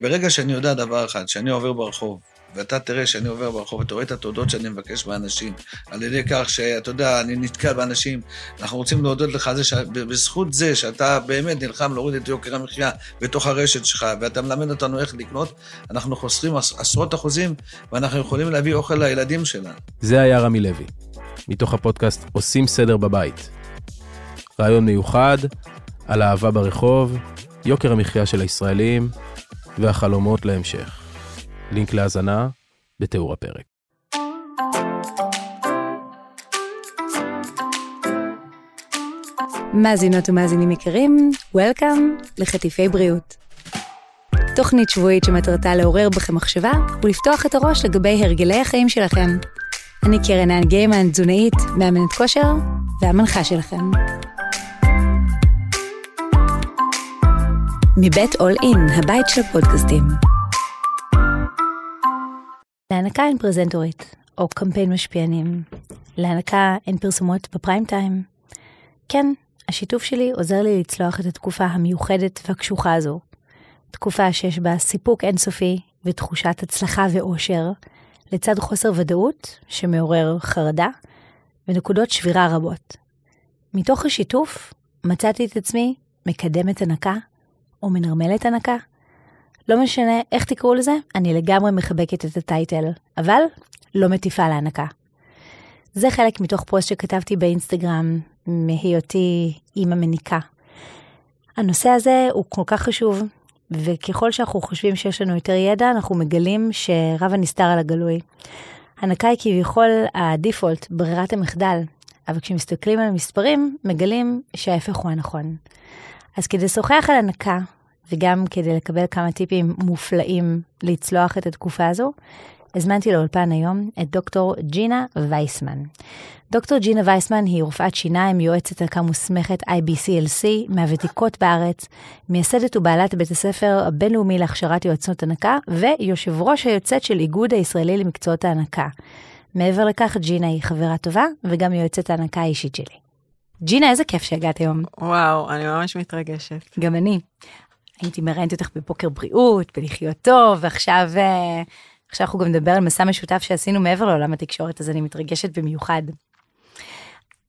ברגע שאני יודע דבר אחד, שאני עובר ברחוב, ואתה תראה שאני עובר ברחוב, אתה רואה את התודות שאני מבקש מאנשים, על ידי כך שאתה יודע, אני נתקל באנשים, אנחנו רוצים להודות לך זה שבזכות זה שאתה באמת נלחם להוריד את יוקר המחיה בתוך הרשת שלך, ואתה מלמד אותנו איך לקנות, אנחנו חוסכים עשרות אחוזים, ואנחנו יכולים להביא אוכל לילדים שלנו. זה היה רמי לוי, מתוך הפודקאסט עושים סדר בבית. רעיון מיוחד על אהבה ברחוב, יוקר המחיה של הישראלים והחלומות להמשך. לינק להאזנה בתיאור הפרק. מאזינות ומאזינים יקרים, Welcome לחטיפי בריאות. תוכנית שבועית שמטרתה לעורר בכם מחשבה ולפתוח את הראש לגבי הרגלי החיים שלכם. אני קרן האן גיימן, תזונאית, מאמנת כושר והמנחה שלכם. מבית אול אין, הבית של הפודקאסטים. להנקה אין פרזנטורית, או קמפיין משפיענים. להנקה אין פרסומות בפריים טיים. כן, השיתוף שלי עוזר לי לצלוח את התקופה המיוחדת והקשוחה הזו. תקופה שיש בה סיפוק אינסופי ותחושת הצלחה ואושר, לצד חוסר ודאות שמעורר חרדה, ונקודות שבירה רבות. מתוך השיתוף מצאתי את עצמי מקדמת הנקה, או מנרמלת הנקה, לא משנה איך תקראו לזה, אני לגמרי מחבקת את הטייטל, אבל לא מטיפה להנקה. זה חלק מתוך פוסט שכתבתי באינסטגרם מהיותי אימא מניקה. הנושא הזה הוא כל כך חשוב, וככל שאנחנו חושבים שיש לנו יותר ידע, אנחנו מגלים שרב הנסתר על הגלוי. הנקה היא כביכול הדיפולט, ברירת המחדל, אבל כשמסתכלים על המספרים, מגלים שההפך הוא הנכון. אז כדי לשוחח על הנקה וגם כדי לקבל כמה טיפים מופלאים לצלוח את התקופה הזו, הזמנתי לאולפן היום את דוקטור ג'ינה וייסמן. דוקטור ג'ינה וייסמן היא רופאת שיניים, יועצת הקה מוסמכת IBCLC, מהוותיקות בארץ, מייסדת ובעלת בית הספר הבינלאומי להכשרת יועצות הנקה, ויושב ראש היוצאת של איגוד הישראלי למקצועות ההנקה. מעבר לכך, ג'ינה היא חברה טובה, וגם יועצת ההנקה האישית שלי. ג'ינה, איזה כיף שהגעת היום. וואו, אני ממש מתרגשת. גם אני. הייתי מראיינת אותך בבוקר בריאות, בלחיות טוב, ועכשיו אה, עכשיו אנחנו גם נדבר על מסע משותף שעשינו מעבר לעולם התקשורת, אז אני מתרגשת במיוחד.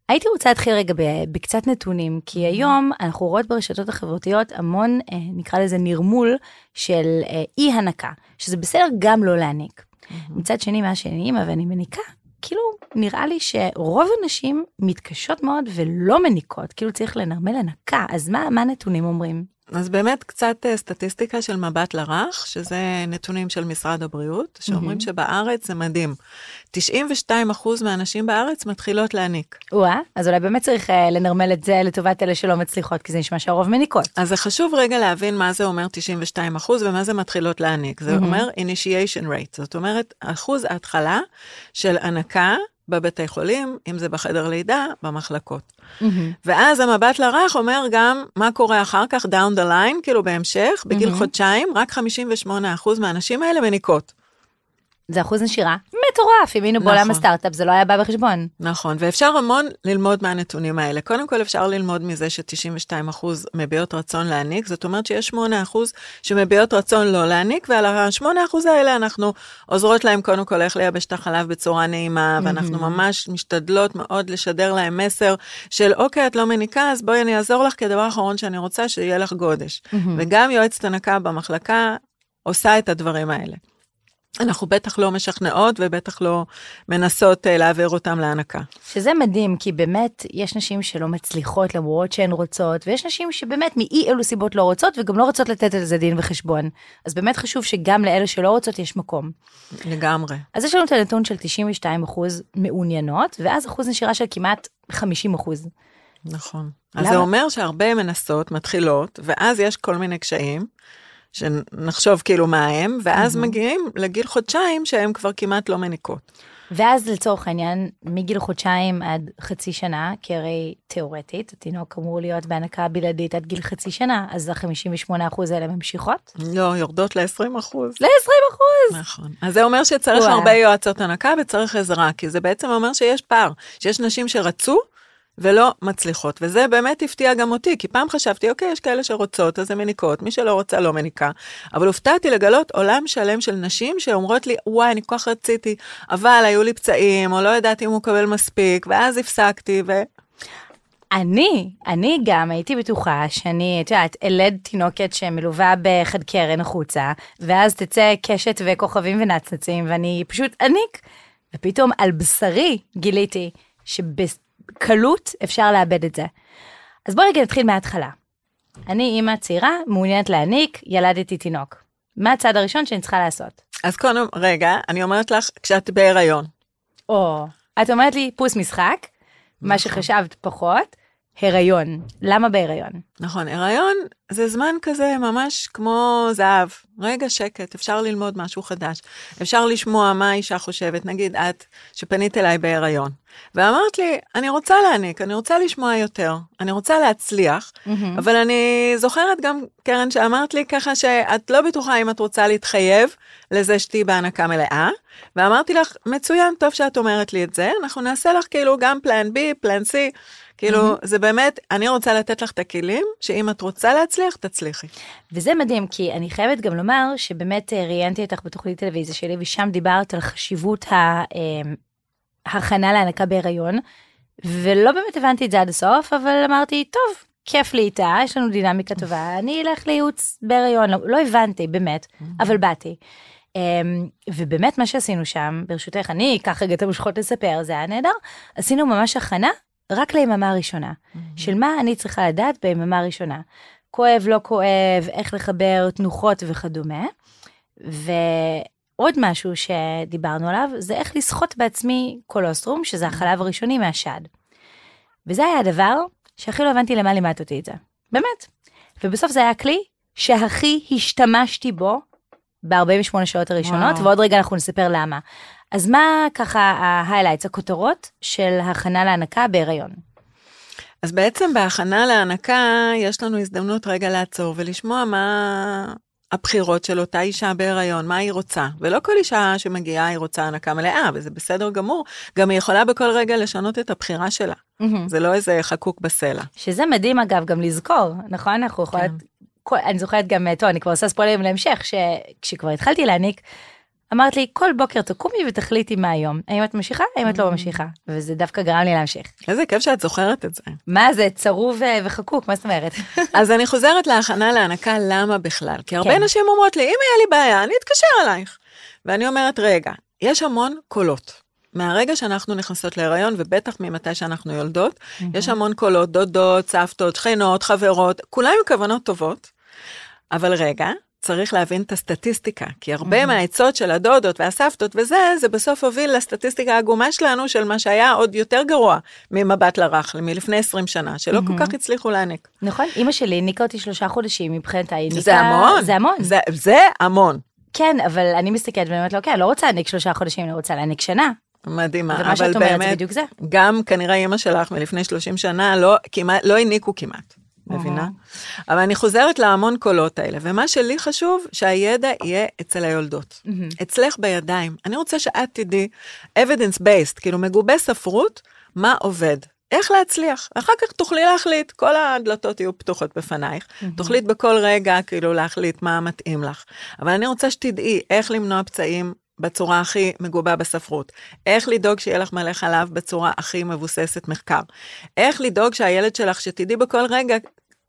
הייתי רוצה להתחיל רגע בקצת נתונים, כי היום אנחנו רואות ברשתות החברתיות המון, אה, נקרא לזה נרמול של אה, אי הנקה, שזה בסדר גם לא להעניק. מצד שני, מה שאני אימא ואני מניקה, כאילו נראה לי שרוב הנשים מתקשות מאוד ולא מניקות, כאילו צריך לנרמל הנקה, אז מה, מה הנתונים אומרים? אז באמת קצת אה, סטטיסטיקה של מבט לרך, שזה נתונים של משרד הבריאות, שאומרים mm-hmm. שבארץ זה מדהים. 92 מהנשים בארץ מתחילות להניק. וואה, אז אולי באמת צריך uh, לנרמל את זה לטובת אלה שלא מצליחות, כי זה נשמע שהרוב מניקות. אז זה חשוב רגע להבין מה זה אומר 92 ומה זה מתחילות להניק. זה mm-hmm. אומר initiation rate, זאת אומרת, אחוז ההתחלה של הנקה בבתי חולים, אם זה בחדר לידה, במחלקות. Mm-hmm. ואז המבט לרך אומר גם מה קורה אחר כך, down the line, כאילו בהמשך, בגיל mm-hmm. חודשיים, רק 58% מהנשים האלה מניקות. זה אחוז נשירה מטורף, אם היינו נכון. בעולם הסטארט-אפ זה לא היה בא בחשבון. נכון, ואפשר המון ללמוד מהנתונים האלה. קודם כל אפשר ללמוד מזה ש-92% מביעות רצון להעניק, זאת אומרת שיש 8% שמביעות רצון לא להעניק, ועל ה-8% האלה אנחנו עוזרות להם קודם כל איך לייבש את החלב בצורה נעימה, ואנחנו ממש משתדלות מאוד לשדר להם מסר של אוקיי, את לא מניקה, אז בואי אני אעזור לך, כי הדבר האחרון שאני רוצה שיהיה לך גודש. וגם יועצת הנקה במחלקה עושה את הדברים האלה. אנחנו בטח לא משכנעות ובטח לא מנסות uh, להעביר אותם להנקה. שזה מדהים, כי באמת יש נשים שלא מצליחות למרות שהן רוצות, ויש נשים שבאמת מאי אלו סיבות לא רוצות וגם לא רוצות לתת על זה דין וחשבון. אז באמת חשוב שגם לאלה שלא רוצות יש מקום. לגמרי. אז יש לנו את הנתון של 92 אחוז מעוניינות, ואז אחוז נשירה של כמעט 50 אחוז. נכון. למה? אז זה אומר שהרבה מנסות, מתחילות, ואז יש כל מיני קשיים. שנחשוב כאילו מה הם, ואז mm-hmm. מגיעים לגיל חודשיים שהם כבר כמעט לא מניקות. ואז לצורך העניין, מגיל חודשיים עד חצי שנה, כי הרי תיאורטית, התינוק אמור להיות בהנקה בלעדית עד גיל חצי שנה, אז ה-58% האלה ממשיכות? לא, יורדות ל-20%. ל-20%! נכון. אז זה אומר שצריך וואו. הרבה יועצות הנקה וצריך עזרה, כי זה בעצם אומר שיש פער, שיש נשים שרצו, ולא מצליחות. וזה באמת הפתיע גם אותי, כי פעם חשבתי, אוקיי, יש כאלה שרוצות, אז הן מניקות, מי שלא רוצה לא מניקה. אבל הופתעתי לגלות עולם שלם של נשים שאומרות לי, וואי, אני כל כך רציתי, אבל היו לי פצעים, או לא ידעתי אם הוא מקבל מספיק, ואז הפסקתי, ו... אני, אני גם הייתי בטוחה שאני, את יודעת, אלד תינוקת שמלווה בחד קרן החוצה, ואז תצא קשת וכוכבים ונצנצים, ואני פשוט אניק. ופתאום על בשרי גיליתי שבקלות אפשר לאבד את זה. אז בואי רגע נתחיל מההתחלה. אני אימא צעירה, מעוניינת להניק, ילדתי תינוק. מה הצעד הראשון שאני צריכה לעשות? אז קודם, רגע, אני אומרת לך, כשאת בהיריון. או, את אומרת לי, פוס משחק, מה שחשבת פחות, הריון. למה בהיריון? נכון, הריון זה זמן כזה ממש כמו זהב. רגע שקט, אפשר ללמוד משהו חדש. אפשר לשמוע מה האישה חושבת. נגיד את, שפנית אליי בהיריון, ואמרת לי, אני רוצה להעניק, אני רוצה לשמוע יותר, אני רוצה להצליח, אבל אני זוכרת גם, קרן, שאמרת לי ככה שאת לא בטוחה אם את רוצה להתחייב לזה שתהיי בהנקה מלאה, ואמרתי לך, מצוין, טוב שאת אומרת לי את זה, אנחנו נעשה לך כאילו גם פלן B, פלן C. כאילו, mm-hmm. זה באמת, אני רוצה לתת לך את הכלים, שאם את רוצה להצליח, תצליחי. וזה מדהים, כי אני חייבת גם לומר שבאמת אה, ראיינתי אותך בתוכנית טלוויזיה שלי, ושם דיברת על חשיבות ההכנה להנקה בהיריון, ולא באמת הבנתי את זה עד הסוף, אבל אמרתי, טוב, כיף לי איתה, יש לנו דינמיקה טובה, אני אלך לייעוץ בהיריון, לא, לא הבנתי, באמת. אבל באתי. Um, ובאמת מה שעשינו שם, ברשותך, אני אקח רגע את המושכות לספר, זה היה נהדר, עשינו ממש הכנה רק ליממה הראשונה, mm-hmm. של מה אני צריכה לדעת ביממה הראשונה. כואב, לא כואב, איך לחבר תנוחות וכדומה. ועוד משהו שדיברנו עליו, זה איך לסחוט בעצמי קולוסטרום, שזה החלב הראשוני מהשד. וזה היה הדבר שהכי לא הבנתי למה לימדת אותי את זה. באמת. ובסוף זה היה הכלי שהכי השתמשתי בו ב-48 שעות הראשונות, וואו. ועוד רגע אנחנו נספר למה. אז מה ככה ה-highlights, הכותרות של הכנה להנקה בהיריון? אז בעצם בהכנה להנקה יש לנו הזדמנות רגע לעצור ולשמוע מה הבחירות של אותה אישה בהיריון, מה היא רוצה. ולא כל אישה שמגיעה היא רוצה הנקה מלאה, וזה בסדר גמור. גם היא יכולה בכל רגע לשנות את הבחירה שלה. Mm-hmm. זה לא איזה חקוק בסלע. שזה מדהים אגב גם לזכור, נכון? אנחנו יכולות... כן. אני זוכרת גם, טוב, אני כבר עושה ספוילרים להמשך, שכשכבר התחלתי להעניק, אמרת לי, כל בוקר תקומי ותחליטי מה היום, האם את ממשיכה, האם את לא mm. ממשיכה, וזה דווקא גרם לי להמשיך. איזה כיף שאת זוכרת את זה. מה זה, צרוב אה, וחקוק, מה זאת אומרת? אז אני חוזרת להכנה להנקה, למה בכלל? כי הרבה כן. נשים אומרות לי, אם היה לי בעיה, אני אתקשר אלייך. ואני אומרת, רגע, יש המון קולות. מהרגע שאנחנו נכנסות להיריון, ובטח ממתי שאנחנו יולדות, mm-hmm. יש המון קולות, דודות, סבתות, שכנות, חברות, כולם עם כוונות טובות. אבל רגע, צריך להבין את הסטטיסטיקה, כי הרבה mm-hmm. מהעצות של הדודות והסבתות וזה, זה בסוף הוביל לסטטיסטיקה העגומה שלנו של מה שהיה עוד יותר גרוע ממבט לרך, מלפני 20 שנה, שלא mm-hmm. כל כך הצליחו להעניק. נכון, אימא שלי העניקה אותי שלושה חודשים מבחינת העניקה. זה המון. זה המון. זה, זה המון. כן, אבל אני מסתכלת ואומרת לו, כן, אני לא רוצה להעניק שלושה חודשים, אני רוצה להעניק שנה. מדהימה, אבל באמת, אומרת, זה בדיוק זה. גם כנראה אימא שלך מלפני 30 שנה לא, כמעט, לא העניקו כמעט. מבינה? אבל אני חוזרת להמון קולות האלה, ומה שלי חשוב, שהידע יהיה אצל היולדות. אצלך בידיים. אני רוצה שאת תדעי evidence based, כאילו מגובה ספרות, מה עובד. איך להצליח. אחר כך תוכלי להחליט, כל הדלתות יהיו פתוחות בפנייך, mm-hmm. תוכלי בכל רגע כאילו להחליט מה מתאים לך. אבל אני רוצה שתדעי איך למנוע פצעים בצורה הכי מגובה בספרות, איך לדאוג שיהיה לך מלא חלב בצורה הכי מבוססת מחקר, איך לדאוג שהילד שלך, שתדעי בכל רגע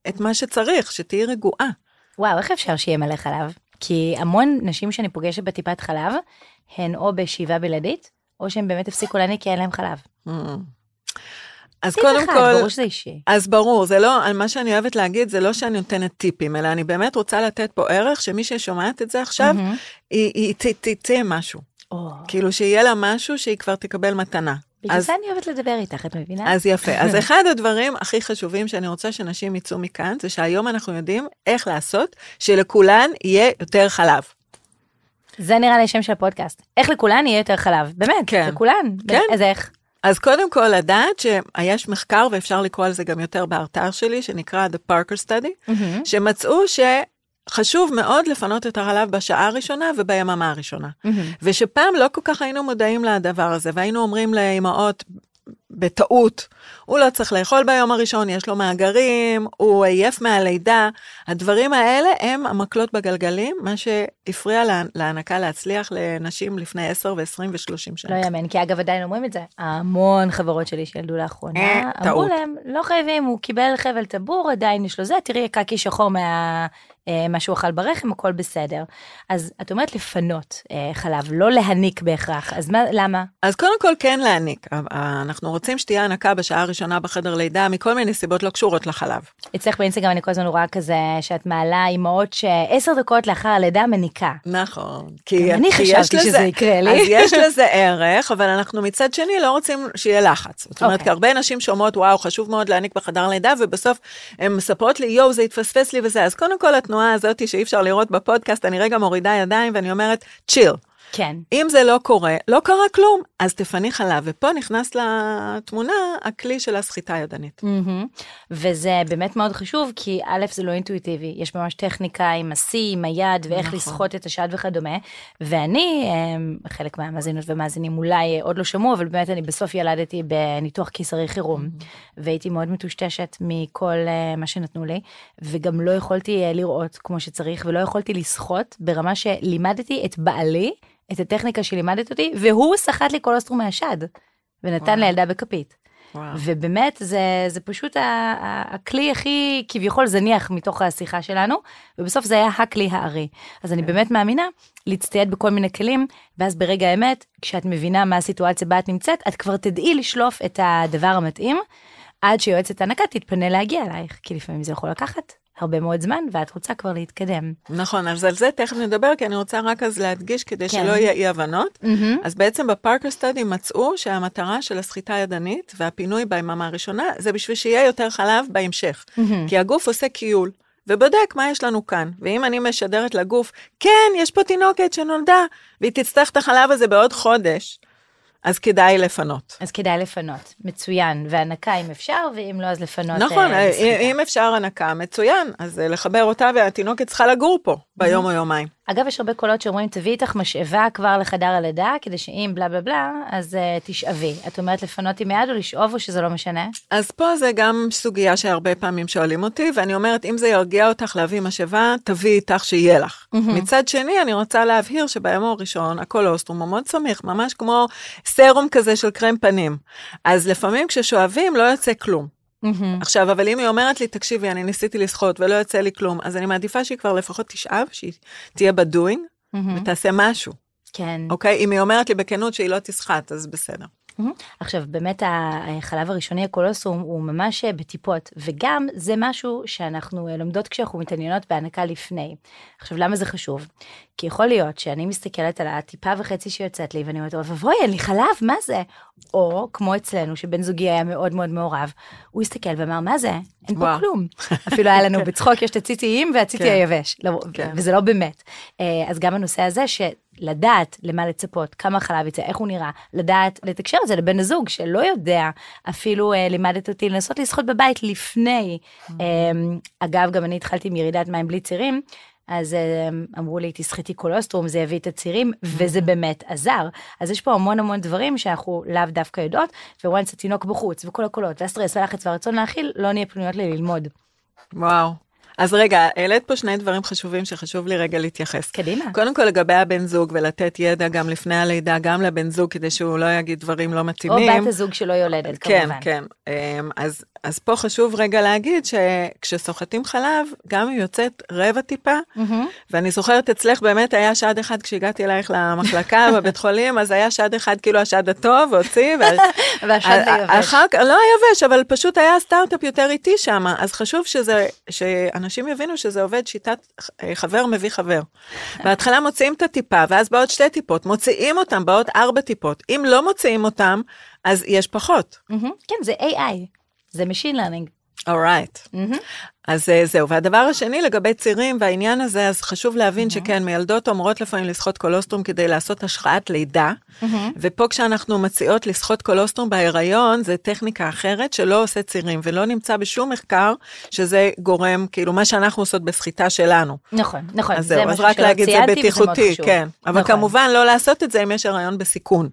את מה שצריך, שתהיי רגועה. וואו, איך אפשר שיהיה מלא חלב? כי המון נשים שאני פוגשת בטיפת חלב, הן או בשאיבה בלעדית, או שהן באמת הפסיקו להניק כי אין להם חלב. אז קודם אחד, כל, ברור שזה אישי. אז ברור, זה לא, מה שאני אוהבת להגיד, זה לא שאני נותנת טיפים, אלא אני באמת רוצה לתת פה ערך, שמי ששומעת את זה עכשיו, mm-hmm. היא תצא משהו. Oh. כאילו שיהיה לה משהו שהיא כבר תקבל מתנה. בגלל זה אני אוהבת לדבר איתך, את מבינה? אז יפה. אז אחד הדברים הכי חשובים שאני רוצה שנשים יצאו מכאן, זה שהיום אנחנו יודעים איך לעשות שלכולן יהיה יותר חלב. זה נראה לי שם של הפודקאסט. איך לכולן יהיה יותר חלב. באמת, כן. לכולן. כן. אז איך? אז קודם כל לדעת שיש מחקר, ואפשר לקרוא על זה גם יותר באתר שלי, שנקרא The Parker Study, mm-hmm. שמצאו שחשוב מאוד לפנות את החלב בשעה הראשונה וביממה הראשונה. Mm-hmm. ושפעם לא כל כך היינו מודעים לדבר הזה, והיינו אומרים לאמהות, בטעות, הוא לא צריך לאכול ביום הראשון, יש לו מאגרים, הוא עייף מהלידה. הדברים האלה הם המקלות בגלגלים, מה שהפריע לה, להנקה להצליח לנשים לפני 10 ו-20 ו-30 שנה. לא יאמן, כי אגב עדיין אומרים את זה. המון חברות שלי שילדו לאחרונה, אה, אמרו. להם, לא חייבים, הוא קיבל חבל טבור, עדיין יש לו זה, תראי קקי שחור מה... אה, מה שהוא אכל ברחם, הכל בסדר. אז את אומרת לפנות אה, חלב, לא להניק בהכרח, אז מה, למה? אז קודם כל כן להעניק. אנחנו רוצים שתהיה הנקה בשעה הראשונה בחדר לידה מכל מיני סיבות לא קשורות לחלב. אצלך באינסטגרם אני כל הזמן רואה כזה, שאת מעלה אימהות שעשר דקות לאחר הלידה מניקה. נכון. כי, אני חשבתי לזה- שזה יקרה לי. אז יש לזה ערך, אבל אנחנו מצד שני לא רוצים שיהיה לחץ. זאת אומרת, אוקיי. כי הרבה נשים שומעות, וואו, חשוב מאוד להעניק בחדר לידה, ובסוף הן מספרות לי, יואו, זה התפספס לי וזה. אז קודם כל התנועה הזאת שאי אפשר לראות בפודקאסט, אני רגע מורידה ידיים ואני אומרת, צ'יל. כן. אם זה לא קורה, לא קרה כלום, אז תפני חלב. ופה נכנס לתמונה הכלי של הסחיטה הידנית. מהמם. וזה באמת מאוד חשוב, כי א', זה לא אינטואיטיבי, יש ממש טכניקה עם השיא, עם היד, ואיך נכון. לסחוט את השד וכדומה. ואני, אמ, חלק מהמאזינות ומאזינים אולי עוד לא שמעו, אבל באמת אני בסוף ילדתי בניתוח קיסרי חירום, והייתי מאוד מטושטשת מכל אה, מה שנתנו לי, וגם לא יכולתי אה, לראות כמו שצריך, ולא יכולתי לסחוט ברמה שלימדתי את בעלי, את הטכניקה שלימדת אותי, והוא סחט לי קולוסטרום מהשד, ונתן וואו. לילדה בכפית. וואו. ובאמת זה, זה פשוט ה- ה- הכלי הכי כביכול זניח מתוך השיחה שלנו, ובסוף זה היה הכלי הארי. אז אני באמת מאמינה להצטייד בכל מיני כלים, ואז ברגע האמת, כשאת מבינה מה הסיטואציה בה את נמצאת, את כבר תדעי לשלוף את הדבר המתאים, עד שיועצת הנקה תתפנה להגיע אלייך, כי לפעמים זה יכול לקחת הרבה מאוד זמן, ואת רוצה כבר להתקדם. נכון, אז על זה תכף נדבר, כי אני רוצה רק אז להדגיש כדי כן. שלא יהיה אי הבנות. מהמם. אז בעצם בפארקר סטאדי מצאו שהמטרה של הסחיטה הידנית והפינוי ביממה הראשונה, זה בשביל שיהיה יותר חלב בהמשך. מהמם. כי הגוף עושה קיול. ובודק מה יש לנו כאן. ואם אני משדרת לגוף, כן, יש פה תינוקת שנולדה, והיא תצטרך את החלב הזה בעוד חודש, אז כדאי לפנות. אז כדאי לפנות, מצוין, והנקה אם אפשר, ואם לא אז לפנות. נכון, אה, בסחיטה. אם אפשר הנקה, מצוין, אז אה, לחבר אותה והתינוקת צריכה לגור פה ביום או יומיים. אגב, יש הרבה קולות שאומרים, תביאי איתך משאבה כבר לחדר הלידה, כדי שאם בלה בלה בלה, אז uh, תשאבי. את אומרת לפנות עם יד או לשאוב, או שזה לא משנה? אז פה זה גם סוגיה שהרבה פעמים שואלים אותי, ואני אומרת, אם זה ירגיע אותך להביא משאבה, תביאי איתך שיהיה לך. מצד שני, אני רוצה להבהיר שביום הראשון, הקולוסטרום הוא מאוד סמיך, ממש כמו סרום כזה של קרם פנים. אז לפעמים כששואבים לא יוצא כלום. עכשיו, אבל אם היא אומרת לי, תקשיבי, אני ניסיתי לשחות ולא יוצא לי כלום, אז אני מעדיפה שהיא כבר לפחות תשאב, שהיא תהיה בדוינג ותעשה משהו, כן. אוקיי? אם היא אומרת לי בכנות שהיא לא תסחט, אז בסדר. מהמם. עכשיו, באמת החלב הראשוני, הקולוסום, הוא ממש אה, בטיפות, וגם זה משהו שאנחנו אה, לומדות כשאנחנו מתעניינות בהנקה לפני. עכשיו, למה זה חשוב? כי יכול להיות שאני מסתכלת על הטיפה וחצי שיוצאת לי, ואני אומרת, אוי ואבוי, אין לי חלב, מה זה? או, כמו אצלנו, שבן זוגי היה מאוד מאוד מעורב, הוא הסתכל ואמר, מה זה? אין פה וואו. כלום. אפילו היה לנו בצחוק, יש את הציציים והציצי כן. היבש, לא, כן. וזה לא באמת. אה, אז גם הנושא הזה, שלדעת למה לצפות, כמה חלב יצא, איך הוא נראה, לדעת לתקשר את זה לבן הזוג שלא יודע, אפילו אה, לימדת אותי לנסות לשחות בבית לפני. אה, אגב, גם אני התחלתי מירידת מים בלי צירים. אז אה, אמרו לי, תסחטי קולוסטרום, זה יביא את הצירים, וזה באמת עזר. אז יש פה המון המון דברים שאנחנו לאו דווקא יודעות, וואנס התינוק בחוץ, וכל הקולות, והסטרס, והלחץ והרצון להאכיל, לא נהיה פנויות לללמוד. וואו. אז רגע, העלית פה שני דברים חשובים שחשוב לי רגע להתייחס. קדימה. קודם כל לגבי הבן זוג ולתת ידע גם לפני הלידה, גם לבן זוג, כדי שהוא לא יגיד דברים לא או מתאימים. בת הזוג שלא יולדת, כן, כמובן. כן. אמ, אז, אז פה חשוב רגע להגיד שכשסוחטים חלב, גם אם יוצאת רבע טיפה, מהמם. ואני זוכרת אצלך באמת היה שד אחד כשהגעתי אלייך למחלקה בבית חולים, אז היה שד אחד כאילו השד הטוב, והוציא, וה- והשד ה- היבש. אחר כך, לא יבש, אבל פשוט היה סטארט-אפ יותר איטי שם, אז חשוב שזה, שאנשים יבינו שזה עובד שיטת חבר מביא חבר. בהתחלה מוציאים את הטיפה, ואז באות שתי טיפות, מוציאים אותם, באות ארבע טיפות. אם לא מוציאים אותם, אז יש פחות. מהמם. כן, זה AI, זה Machine Learning. אורייט. אז אה, זהו, והדבר השני לגבי צירים והעניין הזה, אז חשוב להבין שכן, מיילדות אומרות לפעמים לסחוט קולוסטרום כדי לעשות השחאת לידה, ופה כשאנחנו מציעות לסחוט קולוסטרום בהיריון, זה טכניקה אחרת שלא עושה צירים, ולא נמצא בשום מחקר שזה גורם, כאילו מה שאנחנו עושות בסחיטה שלנו. נכון, נכון, אז זה זהו, אז משהו רק להגיד זה בטיחותי. כן. אבל נכון. כמובן לא לעשות את זה אם יש הריון בסיכון.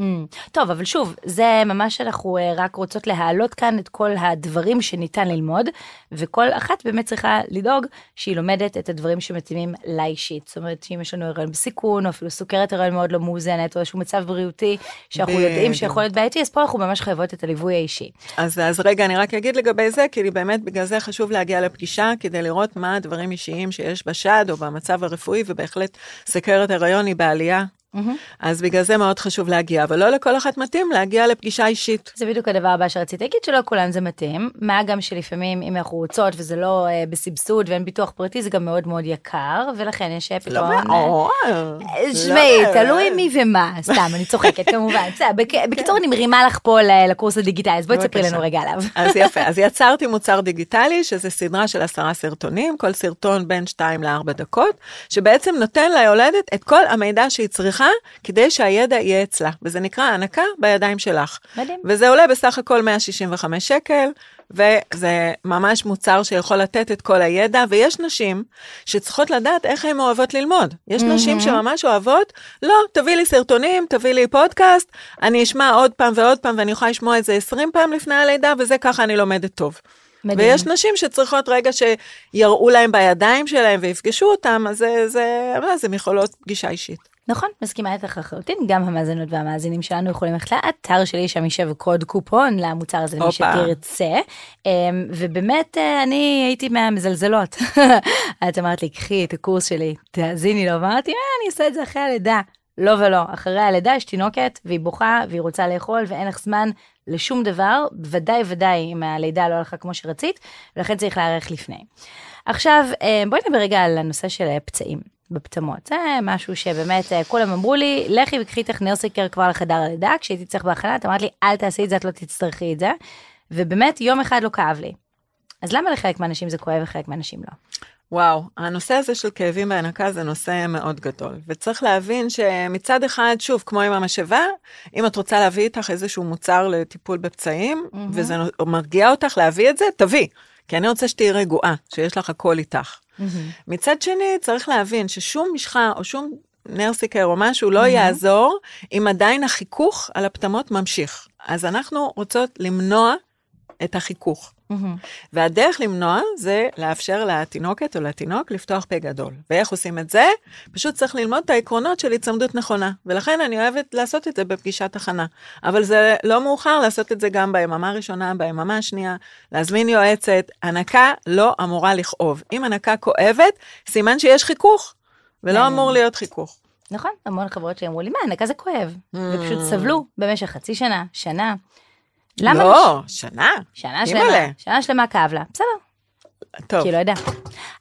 Mm, טוב, אבל שוב, זה ממש אנחנו אה, רק רוצות להעלות כאן את כל הדברים שניתן ללמוד, וכל אחת באמת צריכה לדאוג שהיא לומדת את הדברים שמתאימים לה אישית. זאת אומרת, אם יש לנו הריון בסיכון, או אפילו סוכרת הריון מאוד לא מאוזנת, או איזשהו מצב בריאותי שאנחנו בדיוק. יודעים שיכול להיות בעייתי, אז פה אנחנו ממש חייבות את הליווי האישי. אז, אז רגע, אני רק אגיד לגבי זה, כי באמת בגלל זה חשוב להגיע לפגישה, כדי לראות מה הדברים אישיים שיש בשד או במצב הרפואי, ובהחלט סוכרת הריון היא בעלייה. אז בגלל זה מאוד חשוב להגיע, אבל לא לכל אחת מתאים להגיע לפגישה אישית. זה בדיוק הדבר הבא שרציתי להגיד, שלא כולן זה מתאים. מה גם שלפעמים, אם אנחנו רוצות וזה לא אה, בסבסוד ואין ביטוח פרטי, זה גם מאוד מאוד יקר, ולכן יש אה, פתרון. אה, תשמעי, לא, תלוי מי ומה, סתם, אני צוחקת כמובן. בק- בקיצור, אני מרימה לך פה לקורס הדיגיטלי, אז בואי תספרי. לנו רגע עליו. אז יפה, אז יצרתי מוצר דיגיטלי, שזה סדרה של עשרה סרטונים, כל סרטון בין 2 ל-4 דקות, שבעצם נותן ליולדת את כל המידע שהיא צריכה, כדי שהידע יהיה אצלה, וזה נקרא הנקה בידיים שלך. מדהים. וזה עולה בסך הכל 165 שקל, וזה ממש מוצר שיכול לתת את כל הידע, ויש נשים שצריכות לדעת איך הן אוהבות ללמוד. יש נשים שממש אוהבות, לא, תביא לי סרטונים, תביא לי פודקאסט, אני אשמע עוד פעם ועוד פעם, ואני יכולה לשמוע את זה 20 פעם לפני הלידה, וזה ככה אני לומדת טוב. מדהים. ויש נשים שצריכות רגע שיראו להם בידיים שלהם ויפגשו אותם, אז זה, זה, אז הן יכולות פגישה אישית. נכון, מסכימה איתך לחלוטין, גם המאזינות והמאזינים שלנו יכולים ללכת לאתר שלי, שם יישב קוד קופון למוצר הזה למי. שתרצה. אמ, ובאמת, אה, אני הייתי מהמזלזלות. את אמרת לי, קחי את הקורס שלי, תאזיני לו, ואמרתי, אה, אני עושה את זה אחרי הלידה. לא ולא, אחרי הלידה יש תינוקת, והיא בוכה, והיא רוצה לאכול, ואין לך זמן לשום דבר, ודאי ודאי אם הלידה לא הלכה כמו שרצית, ולכן צריך להיערך לפני. עכשיו, אה, בואי נדבר רגע על הנושא של פצעים בפטמות. זה משהו שבאמת אה, כולם אמרו לי, לכי וקחי נרסיקר כבר לחדר הלידה, כשהייתי צריך בהכנה, את אמרת לי, אל תעשי את זה, את לא תצטרכי את זה. ובאמת, יום אחד לא כאב לי. אז למה לחלק מהאנשים זה כואב וחלק מהאנשים לא? וואו, הנושא הזה של כאבים בהנקה זה נושא מאוד גדול, וצריך להבין שמצד אחד, שוב, כמו עם המשאבה, אם את רוצה להביא איתך איזשהו מוצר לטיפול בפצעים, mm-hmm. וזה מרגיע אותך להביא את זה, תביא. כי אני רוצה שתהיי רגועה, שיש לך הכל איתך. Mm-hmm. מצד שני, צריך להבין ששום משחה או שום נרסיקר או משהו לא mm-hmm. יעזור אם עדיין החיכוך על הפטמות ממשיך. אז אנחנו רוצות למנוע את החיכוך. והדרך למנוע זה לאפשר לתינוקת או לתינוק לפתוח פה גדול. ואיך עושים את זה? פשוט צריך ללמוד את העקרונות של היצמדות נכונה. ולכן אני אוהבת לעשות את זה בפגישת הכנה. אבל זה לא מאוחר לעשות את זה גם ביממה הראשונה, ביממה השנייה, להזמין יועצת. הנקה לא אמורה לכאוב. אם הנקה כואבת, סימן שיש חיכוך, ולא אמור להיות חיכוך. נכון, המון חברות שאמרו לי, מה, הנקה זה כואב. ופשוט סבלו במשך חצי שנה, שנה. למה? לא, שנה. שנה אימא'לה. שלמה, שנה שלמה כאב לה, בסדר, טוב, כי לא יודע.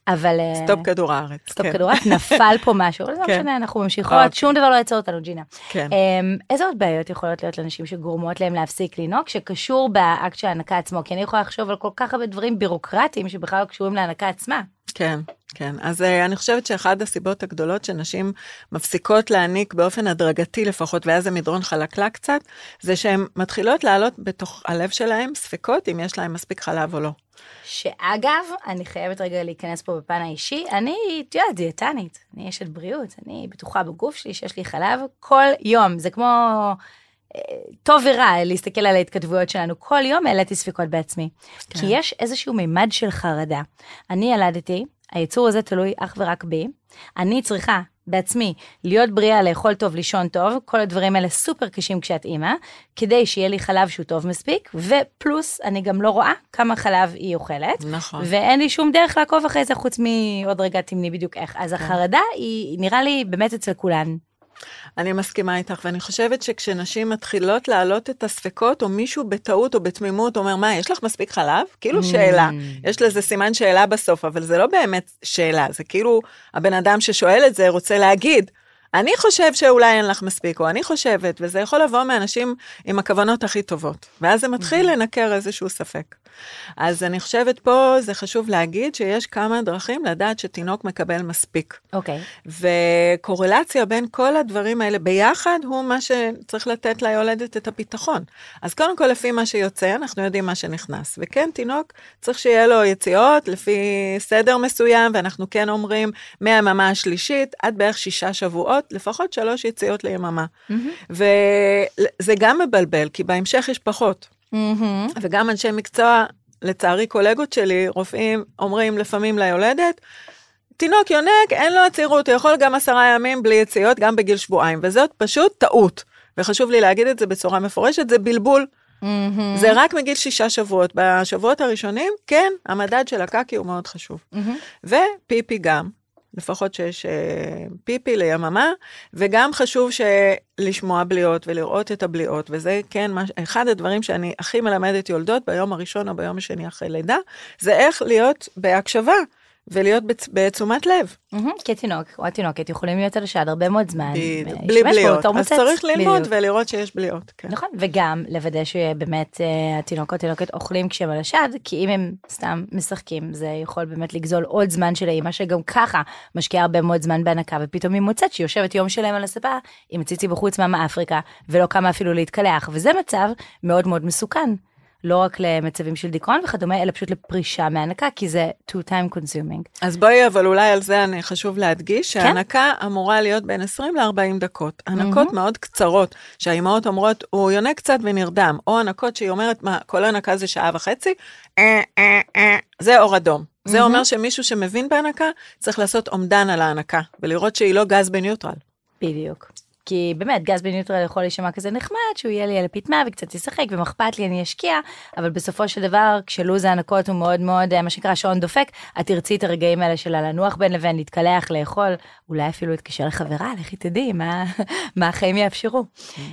אבל... אה, סטופ כדור הארץ. סטופ כן. כדור הארץ, נפל פה משהו, לא כן. משנה, אנחנו ממשיכות, אוקיי. שום דבר לא יעצור אותנו, ג'ינה. כן. אמ, איזה עוד בעיות יכולות להיות לאנשים שגורמות להם להפסיק להניק, שקשור באקט של ההנקה עצמו? כי אני יכולה לחשוב על כל כך הרבה דברים בירוקרטיים שבכלל לא קשורים להנקה עצמה. כן, כן. אז uh, אני חושבת שאחת הסיבות הגדולות שנשים מפסיקות להעניק באופן הדרגתי לפחות, ואז זה מדרון חלקלק קצת, זה שהן מתחילות לעלות בתוך הלב שלהן ספקות אם יש להן מספיק חלב או לא. שאגב, אני חייבת רגע להיכנס פה בפן האישי, אני, את יודעת, דיאטנית, אני אשת בריאות, אני בטוחה בגוף שלי שיש לי חלב כל יום, זה כמו אה, טוב ורע להסתכל על ההתכתבויות שלנו, כל יום העליתי ספקות בעצמי. כן. כי יש איזשהו מימד של חרדה. אני ילדתי, היצור הזה תלוי אך ורק בי, אני צריכה בעצמי להיות בריאה, לאכול טוב, לישון טוב, כל הדברים האלה סופר קשים כשאת אימא, כדי שיהיה לי חלב שהוא טוב מספיק, ופלוס אני גם לא רואה כמה חלב היא אוכלת. נכון. ואין לי שום דרך לעקוב אחרי זה חוץ מעוד רגע תמני בדיוק איך. כן. אז החרדה היא נראה לי באמת אצל כולן. אני מסכימה איתך, ואני חושבת שכשנשים מתחילות להעלות את הספקות, או מישהו בטעות או בתמימות אומר, מה, יש לך מספיק חלב? כאילו שאלה. יש לזה סימן שאלה בסוף, אבל זה לא באמת שאלה, זה כאילו הבן אדם ששואל את זה רוצה להגיד, אני חושב שאולי אין לך מספיק, או אני חושבת, וזה יכול לבוא מאנשים עם הכוונות הכי טובות. ואז זה מתחיל לנקר איזשהו ספק. אז אני חושבת פה, זה חשוב להגיד שיש כמה דרכים לדעת שתינוק מקבל מספיק. אוקיי. וקורלציה בין כל הדברים האלה ביחד הוא מה שצריך לתת ליולדת את הביטחון. אז קודם כל, לפי מה שיוצא, אנחנו יודעים מה שנכנס. וכן, תינוק צריך שיהיה לו יציאות לפי סדר מסוים, ואנחנו כן אומרים מהיממה השלישית עד בערך שישה שבועות, לפחות שלוש יציאות ליממה. וזה גם מבלבל, כי בהמשך יש פחות. וגם אנשי מקצוע, לצערי קולגות שלי, רופאים, אומרים לפעמים ליולדת, תינוק יונק, אין לו עצירות, הוא יכול גם עשרה ימים בלי יציאות, גם בגיל שבועיים, וזאת פשוט טעות. וחשוב לי להגיד את זה בצורה מפורשת, זה בלבול. זה רק מגיל שישה שבועות. בשבועות הראשונים, כן, המדד של הקקי הוא מאוד חשוב. ופיפי גם, לפחות שיש אה, פיפי ליממה, וגם חשוב לשמוע בליעות ולראות את הבליעות, וזה כן מה, אחד הדברים שאני הכי מלמדת יולדות ביום הראשון או ביום השני אחרי לידה, זה איך להיות בהקשבה. ולהיות בתשומת לב. כי התינוק או התינוקת יכולים להיות על השד הרבה מאוד זמן. בלי בליעות. אז צריך ללמוד ולראות שיש בליעות. כן. נכון, וגם לוודא שבאמת אה, התינוק או התינוקת אוכלים כשהם על השד, כי אם הם סתם משחקים, זה יכול באמת לגזול עוד זמן של האימא, שגם ככה משקיעה הרבה מאוד זמן בהנקה, ופתאום היא מוצאת שהיא יושבת יום שלם על הספה עם ציצי בחוץ מאמה אפריקה, ולא קמה אפילו להתקלח, וזה מצב מאוד מאוד מסוכן. לא רק למצבים של דיכאון וכדומה, אלא פשוט לפרישה מהנקה, כי זה two time consuming. אז בואי, אבל אולי על זה אני חשוב להדגיש, כן? שההנקה אמורה להיות בין 20 ל-40 דקות. הנקות mm-hmm. מאוד קצרות, שהאימהות אומרות, הוא יונק קצת ונרדם, או הנקות שהיא אומרת, מה, כל הנקה זה שעה וחצי, אה, אה, אה, זה אור אדום. Mm-hmm. זה אומר שמישהו שמבין בהנקה, צריך לעשות אומדן על ההנקה, ולראות שהיא לא גז בניוטרל. בדיוק. כי באמת גז בניוטרל יכול להישמע כזה נחמד שהוא יהיה לי על הפיטמה וקצת ישחק ומה אכפת לי אני אשקיע אבל בסופו של דבר כשלו"ז ההנקות הוא מאוד מאוד מה שנקרא שעון דופק את תרצי את הרגעים האלה של לנוח בין לבין להתקלח לאכול אולי אפילו להתקשר לחברה לכי תדעי מה, מה החיים יאפשרו.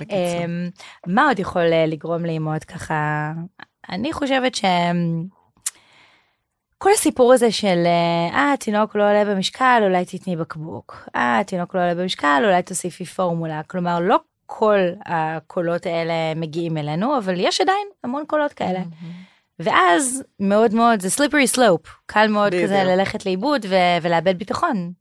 אמ, מה עוד יכול אה, לגרום לאמהות ככה אני חושבת שהם. כל הסיפור הזה של אה התינוק לא עולה במשקל אולי תתני בקבוק. אה התינוק לא עולה במשקל אולי תוסיפי פורמולה. כלומר לא כל הקולות האלה מגיעים אלינו אבל יש עדיין המון קולות כאלה. ואז מאוד מאוד זה סליפרי סלופ קל מאוד כזה ללכת לאיבוד ולאבד ביטחון.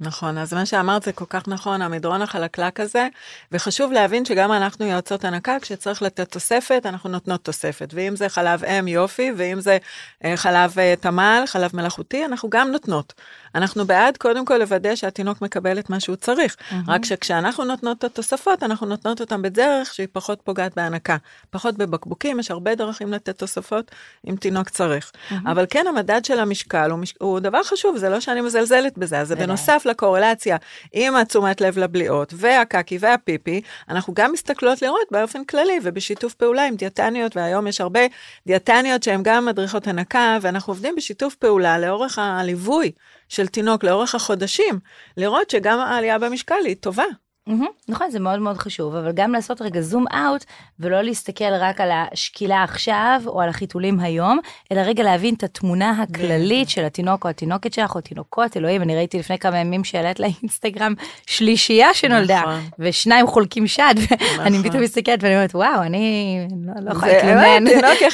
נכון, אז מה שאמרת זה כל כך נכון, המדרון החלקלק הזה, וחשוב להבין שגם אנחנו יועצות הנקה, כשצריך לתת תוספת, אנחנו נותנות תוספת, ואם זה חלב אם יופי, ואם זה אה, חלב אה, תמל, חלב מלאכותי, אנחנו גם נותנות. אנחנו בעד קודם כל לוודא שהתינוק מקבל את מה שהוא צריך, mm-hmm. רק שכשאנחנו נותנות את התוספות, אנחנו נותנות אותן בדרך שהיא פחות פוגעת בהנקה, פחות בבקבוקים, יש הרבה דרכים לתת תוספות אם תינוק צריך. Mm-hmm. אבל כן, המדד של המשקל הוא. הוא דבר חשוב, זה לא שאני מזלזלת בזה, אז זה בנוסף לקורלציה עם התשומת לב לבליעות והקקי והפיפי, אנחנו גם מסתכלות לראות באופן כללי ובשיתוף פעולה עם דיאטניות, והיום יש הרבה דיאטניות שהן גם מדריכות הנקה, ואנחנו עובדים בשיתוף פעולה לאורך הליווי של תינוק לאורך החודשים, לראות שגם העלייה במשקל היא טובה. Mm-hmm, נכון, זה מאוד מאוד חשוב, אבל גם לעשות רגע זום אאוט, ולא להסתכל רק על השקילה עכשיו, או על החיתולים היום, אלא רגע להבין את התמונה הכללית של התינוק או התינוקת שלך, או תינוקות, אלוהים, אני ראיתי לפני כמה ימים שהעלית לאינסטגרם שלישייה שנולדה, נכון. ושניים חולקים שד, ואני נכון. פתאום מסתכלת ואני אומרת, וואו, אני לא, לא יכולה להתלונן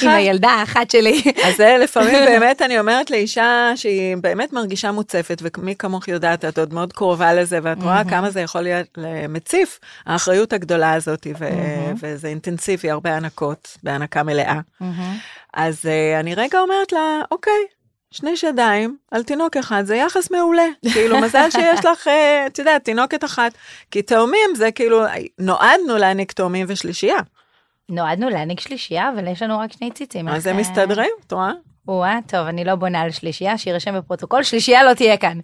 עם הילדה האחת שלי. אז זה לפעמים באמת, אני אומרת לאישה שהיא באמת מרגישה מוצפת, ומי כמוך יודעת, את עוד מאוד קרובה לזה, ואת רואה כמה זה יכול להיות מציף, האחריות הגדולה הזאת, ו- mm-hmm. וזה אינטנסיבי, הרבה הנקות, בהנקה מלאה. Mm-hmm. אז uh, אני רגע אומרת לה, אוקיי, שני שדיים על תינוק אחד זה יחס מעולה. כאילו, מזל שיש לך, אה, את יודעת, תינוקת אחת. כי תאומים זה כאילו, נועדנו להעניק תאומים ושלישייה. נועדנו להעניק שלישייה, אבל יש לנו רק שני ציצים. אז הם מסתדרים, את רואה? וואה, טוב, אני לא בונה על שלישייה, שיירשם בפרוטוקול, שלישייה לא תהיה כאן.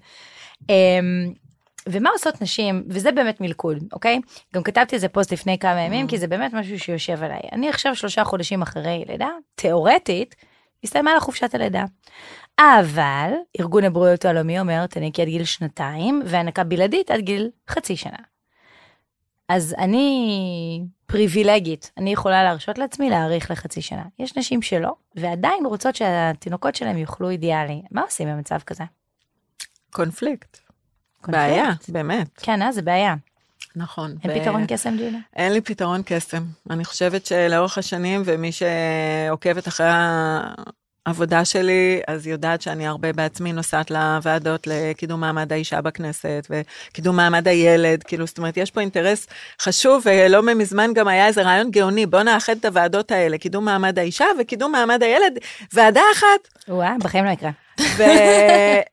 ומה עושות נשים, וזה באמת מלכוד, אוקיי? גם כתבתי איזה פוסט לפני כמה ימים, כי זה באמת משהו שיושב עליי. אני עכשיו שלושה חודשים אחרי לידה, תיאורטית, הסתיימה לה חופשת הלידה. אבל ארגון הבריאות העולמי אומר, תנקי עד גיל שנתיים, והנקה בלעדית עד גיל חצי שנה. אז אני פריבילגית, אני יכולה להרשות לעצמי להאריך לחצי שנה. יש נשים שלא, ועדיין רוצות שהתינוקות שלהם יאכלו אידיאלי. מה עושים במצב כזה? קונפליקט. בעיה, באמת. כן, אה, זה בעיה. נכון. אין ו- פתרון קסם, ג'ינה? אין לי פתרון קסם. אני חושבת שלאורך השנים, ומי שעוקבת אחרי העבודה שלי, אז יודעת שאני הרבה בעצמי נוסעת לוועדות לקידום מעמד האישה בכנסת, וקידום מעמד הילד, כאילו, זאת אומרת, יש פה אינטרס חשוב, ולא מזמן גם היה איזה רעיון גאוני, בוא נאחד את הוועדות האלה, קידום מעמד האישה וקידום מעמד הילד, ועדה אחת. וואה, בחיים לא יקרה. ו-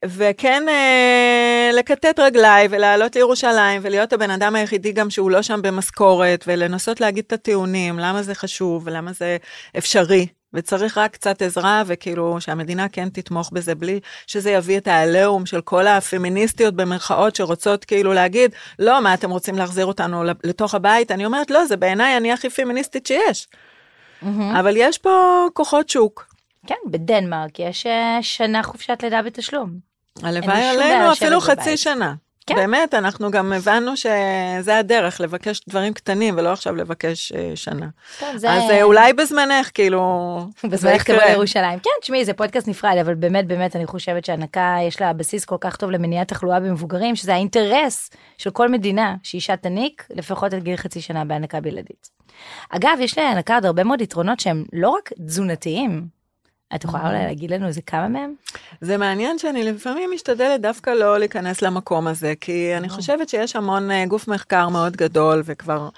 וכן אה, לכתת רגליי ולעלות לירושלים ולהיות הבן אדם היחידי גם שהוא לא שם במשכורת ולנסות להגיד את הטיעונים, למה זה חשוב ולמה זה אפשרי. וצריך רק קצת עזרה וכאילו שהמדינה כן תתמוך בזה בלי שזה יביא את העליהום של כל הפמיניסטיות במרכאות שרוצות כאילו להגיד לא מה אתם רוצים להחזיר אותנו לתוך הבית אני אומרת לא זה בעיניי אני הכי פמיניסטית שיש. אבל יש פה כוחות שוק. כן, בדנמרק יש אה, שנה חופשת לידה בתשלום. הלוואי עלינו אפילו בבית. חצי שנה. כן. באמת, אנחנו גם הבנו שזה הדרך, לבקש דברים קטנים ולא עכשיו לבקש אה, שנה. טוב, זה... אז אה, אולי בזמנך, כאילו... בזמן זה תבוא. לירושלים. כן, תשמעי, זה פודקאסט נפרד, אבל באמת, באמת, אני חושבת שהנקה, יש לה בסיס כל כך טוב למניעת תחלואה במבוגרים, שזה האינטרס של כל מדינה, שאישה תניק לפחות עד גיל חצי שנה בהנקה בלעדית. אגב, יש להנקה עוד הרבה מאוד יתרונות שהם לא רק תזונתיים. את יכולה אולי להגיד לנו איזה כמה מהם? זה מעניין שאני לפעמים משתדלת דווקא לא להיכנס למקום הזה, כי אני חושבת שיש המון אה, גוף מחקר מאוד גדול, וכבר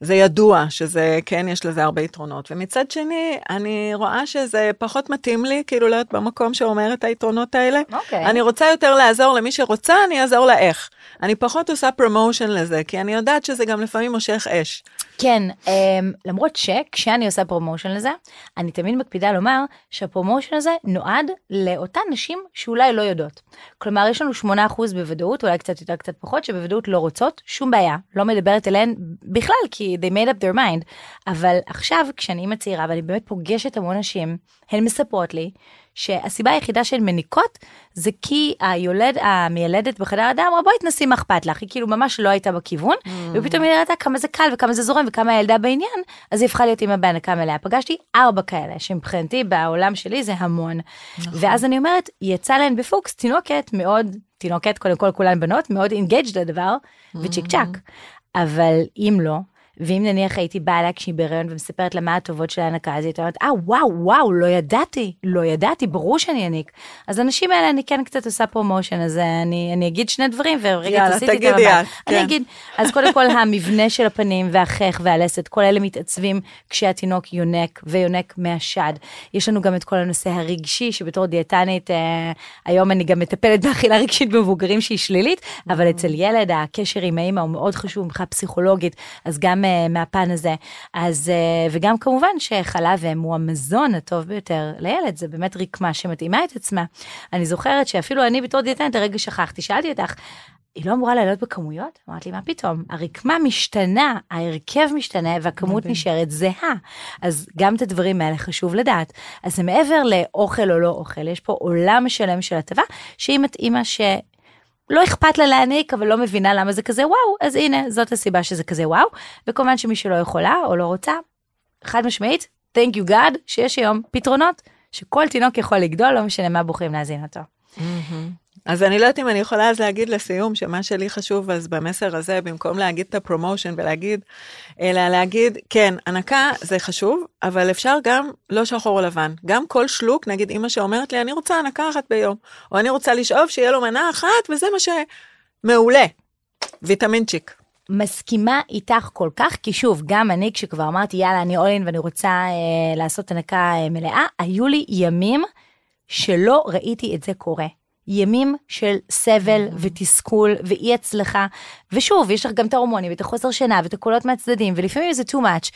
זה ידוע שזה, כן, יש לזה הרבה יתרונות. ומצד שני, אני רואה שזה פחות מתאים לי, כאילו להיות במקום שאומר את היתרונות האלה. אוקיי. אני רוצה יותר לעזור למי שרוצה, אני אעזור לה איך. אני פחות עושה promotion לזה, כי אני יודעת שזה גם לפעמים מושך אש. כן, אמ, למרות שכשאני עושה promotion לזה, אני תמיד מקפידה לומר שה promotion הזה נועד לאותן נשים שאולי לא יודעות. כלומר, יש לנו 8% בוודאות, אולי קצת יותר קצת פחות, שבוודאות לא רוצות, שום בעיה, לא מדברת אליהן בכלל, כי they made up their mind. אבל עכשיו, כשאני אימא צעירה, ואני באמת פוגשת המון נשים, הן מספרות לי שהסיבה היחידה שהן מניקות זה כי היולד, המיילדת בחדר הדם אמרה בואי תנסי מה אכפת לך, היא כאילו ממש לא הייתה בכיוון, ופתאום היא ראתה כמה זה קל וכמה זה זורם וכמה הילדה בעניין, אז היא הפכה להיות אימא בהנקה מלאה. פגשתי ארבע כאלה, שמבחינתי בעולם שלי זה המון. ואז אני אומרת, יצא להן בפוקס תינוקת מאוד, תינוקת קודם כל כולן בנות, מאוד engaged לדבר, וצ'יק צ'אק. אבל אם לא, ואם נניח הייתי באה אליה כשהיא בהיריון ומספרת לה מה הטובות של ההנקה, אז היא הייתה אומרת, אה, וואו, וואו, לא ידעתי, לא ידעתי, ברור שאני אניק. אז האנשים האלה, אני כן קצת עושה promotion, אז אני, אני אגיד שני דברים, ורגע יאללה, תעשיתי את תגידי המבט. את, אני כן. אגיד, אז קודם כל המבנה של הפנים והחך והלסת, כל אלה מתעצבים כשהתינוק יונק ויונק מהשד. יש לנו גם את כל הנושא הרגשי, שבתור דיאטנית, אה, היום אני גם מטפלת באכילה רגשית במבוגרים שהיא שלילית, אבל אצל ילד הקשר עם האמא הוא מאוד חשוב מבחינה פסיכולוגית, אז גם אה, מהפן הזה. אז, אה, וגם כמובן שחלב אם הוא המזון הטוב ביותר לילד, זה באמת רקמה שמתאימה את עצמה. אני זוכרת שאפילו אני בתור דיאטנית, הרגע שכחתי, שאלתי אותך, היא לא אמורה לעלות בכמויות? אמרת לי, מה פתאום? הרקמה משתנה, ההרכב משתנה והכמות מדהים. נשארת זהה. אז גם את הדברים האלה חשוב לדעת. אז זה מעבר לאוכל או לא אוכל, יש פה עולם שלם של הטבה, שהיא מתאימה ש... לא אכפת לה להעניק, אבל לא מבינה למה זה כזה וואו, אז הנה, זאת הסיבה שזה כזה וואו. וכמובן שמי שלא יכולה או לא רוצה, חד משמעית, thank you God, שיש היום פתרונות שכל תינוק יכול לגדול, לא משנה מה בוחרים להזין אותו. אז אני לא יודעת אם אני יכולה אז להגיד לסיום, שמה שלי חשוב אז במסר הזה, במקום להגיד את הפרומושן ולהגיד, אלא להגיד, כן, הנקה זה חשוב, אבל אפשר גם לא שחור או לבן. גם כל שלוק, נגיד אימא שאומרת לי, אני רוצה הנקה אחת ביום, או אני רוצה לשאוב שיהיה לו מנה אחת, וזה מה שמעולה. ויטמינצ'יק. מסכימה איתך כל כך, כי שוב, גם אני כשכבר אמרתי יאללה אני אולין ואני רוצה אה, לעשות הנקה אה, מלאה, היו לי ימים שלא ראיתי את זה קורה. ימים של סבל ותסכול ואי הצלחה, ושוב, יש לך גם את ההורמונים ואת החוסר שינה ואת הקולות מהצדדים, ולפעמים זה too much.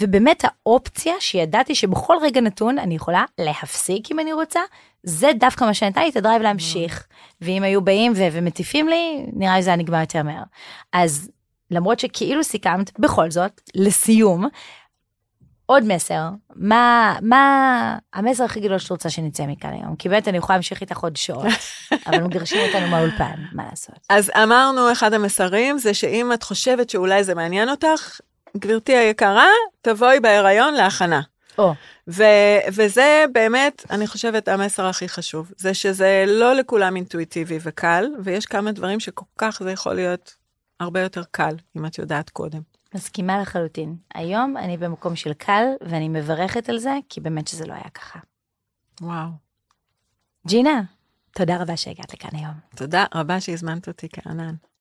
ובאמת האופציה שידעתי שבכל רגע נתון אני יכולה להפסיק אם אני רוצה, זה דווקא מה שנתן לי את הדרייב להמשיך. ואם היו באים ו- ומטיפים לי, נראה לי זה היה נגמר יותר מהר. אז למרות שכאילו סיכמת, בכל זאת, לסיום, עוד מסר, מה, מה המסר הכי גדול שאת רוצה שנצא מכאן היום? כי באמת אני יכולה להמשיך איתך עוד שעות, אבל מגרשים אותנו מהאולפן, מה לעשות? אז אמרנו, אחד המסרים זה שאם את חושבת שאולי זה מעניין אותך, גברתי היקרה, תבואי בהיריון להכנה. או, ו- וזה באמת, אני חושבת, המסר הכי חשוב. זה שזה לא לכולם אינטואיטיבי וקל, ויש כמה דברים שכל כך זה יכול להיות הרבה יותר קל, אם את יודעת קודם. מסכימה לחלוטין. היום אני במקום של קל, ואני מברכת על זה, כי באמת שזה לא היה ככה. וואו. ג'ינה, תודה רבה שהגעת לכאן היום. תודה רבה שהזמנת אותי, קרנן.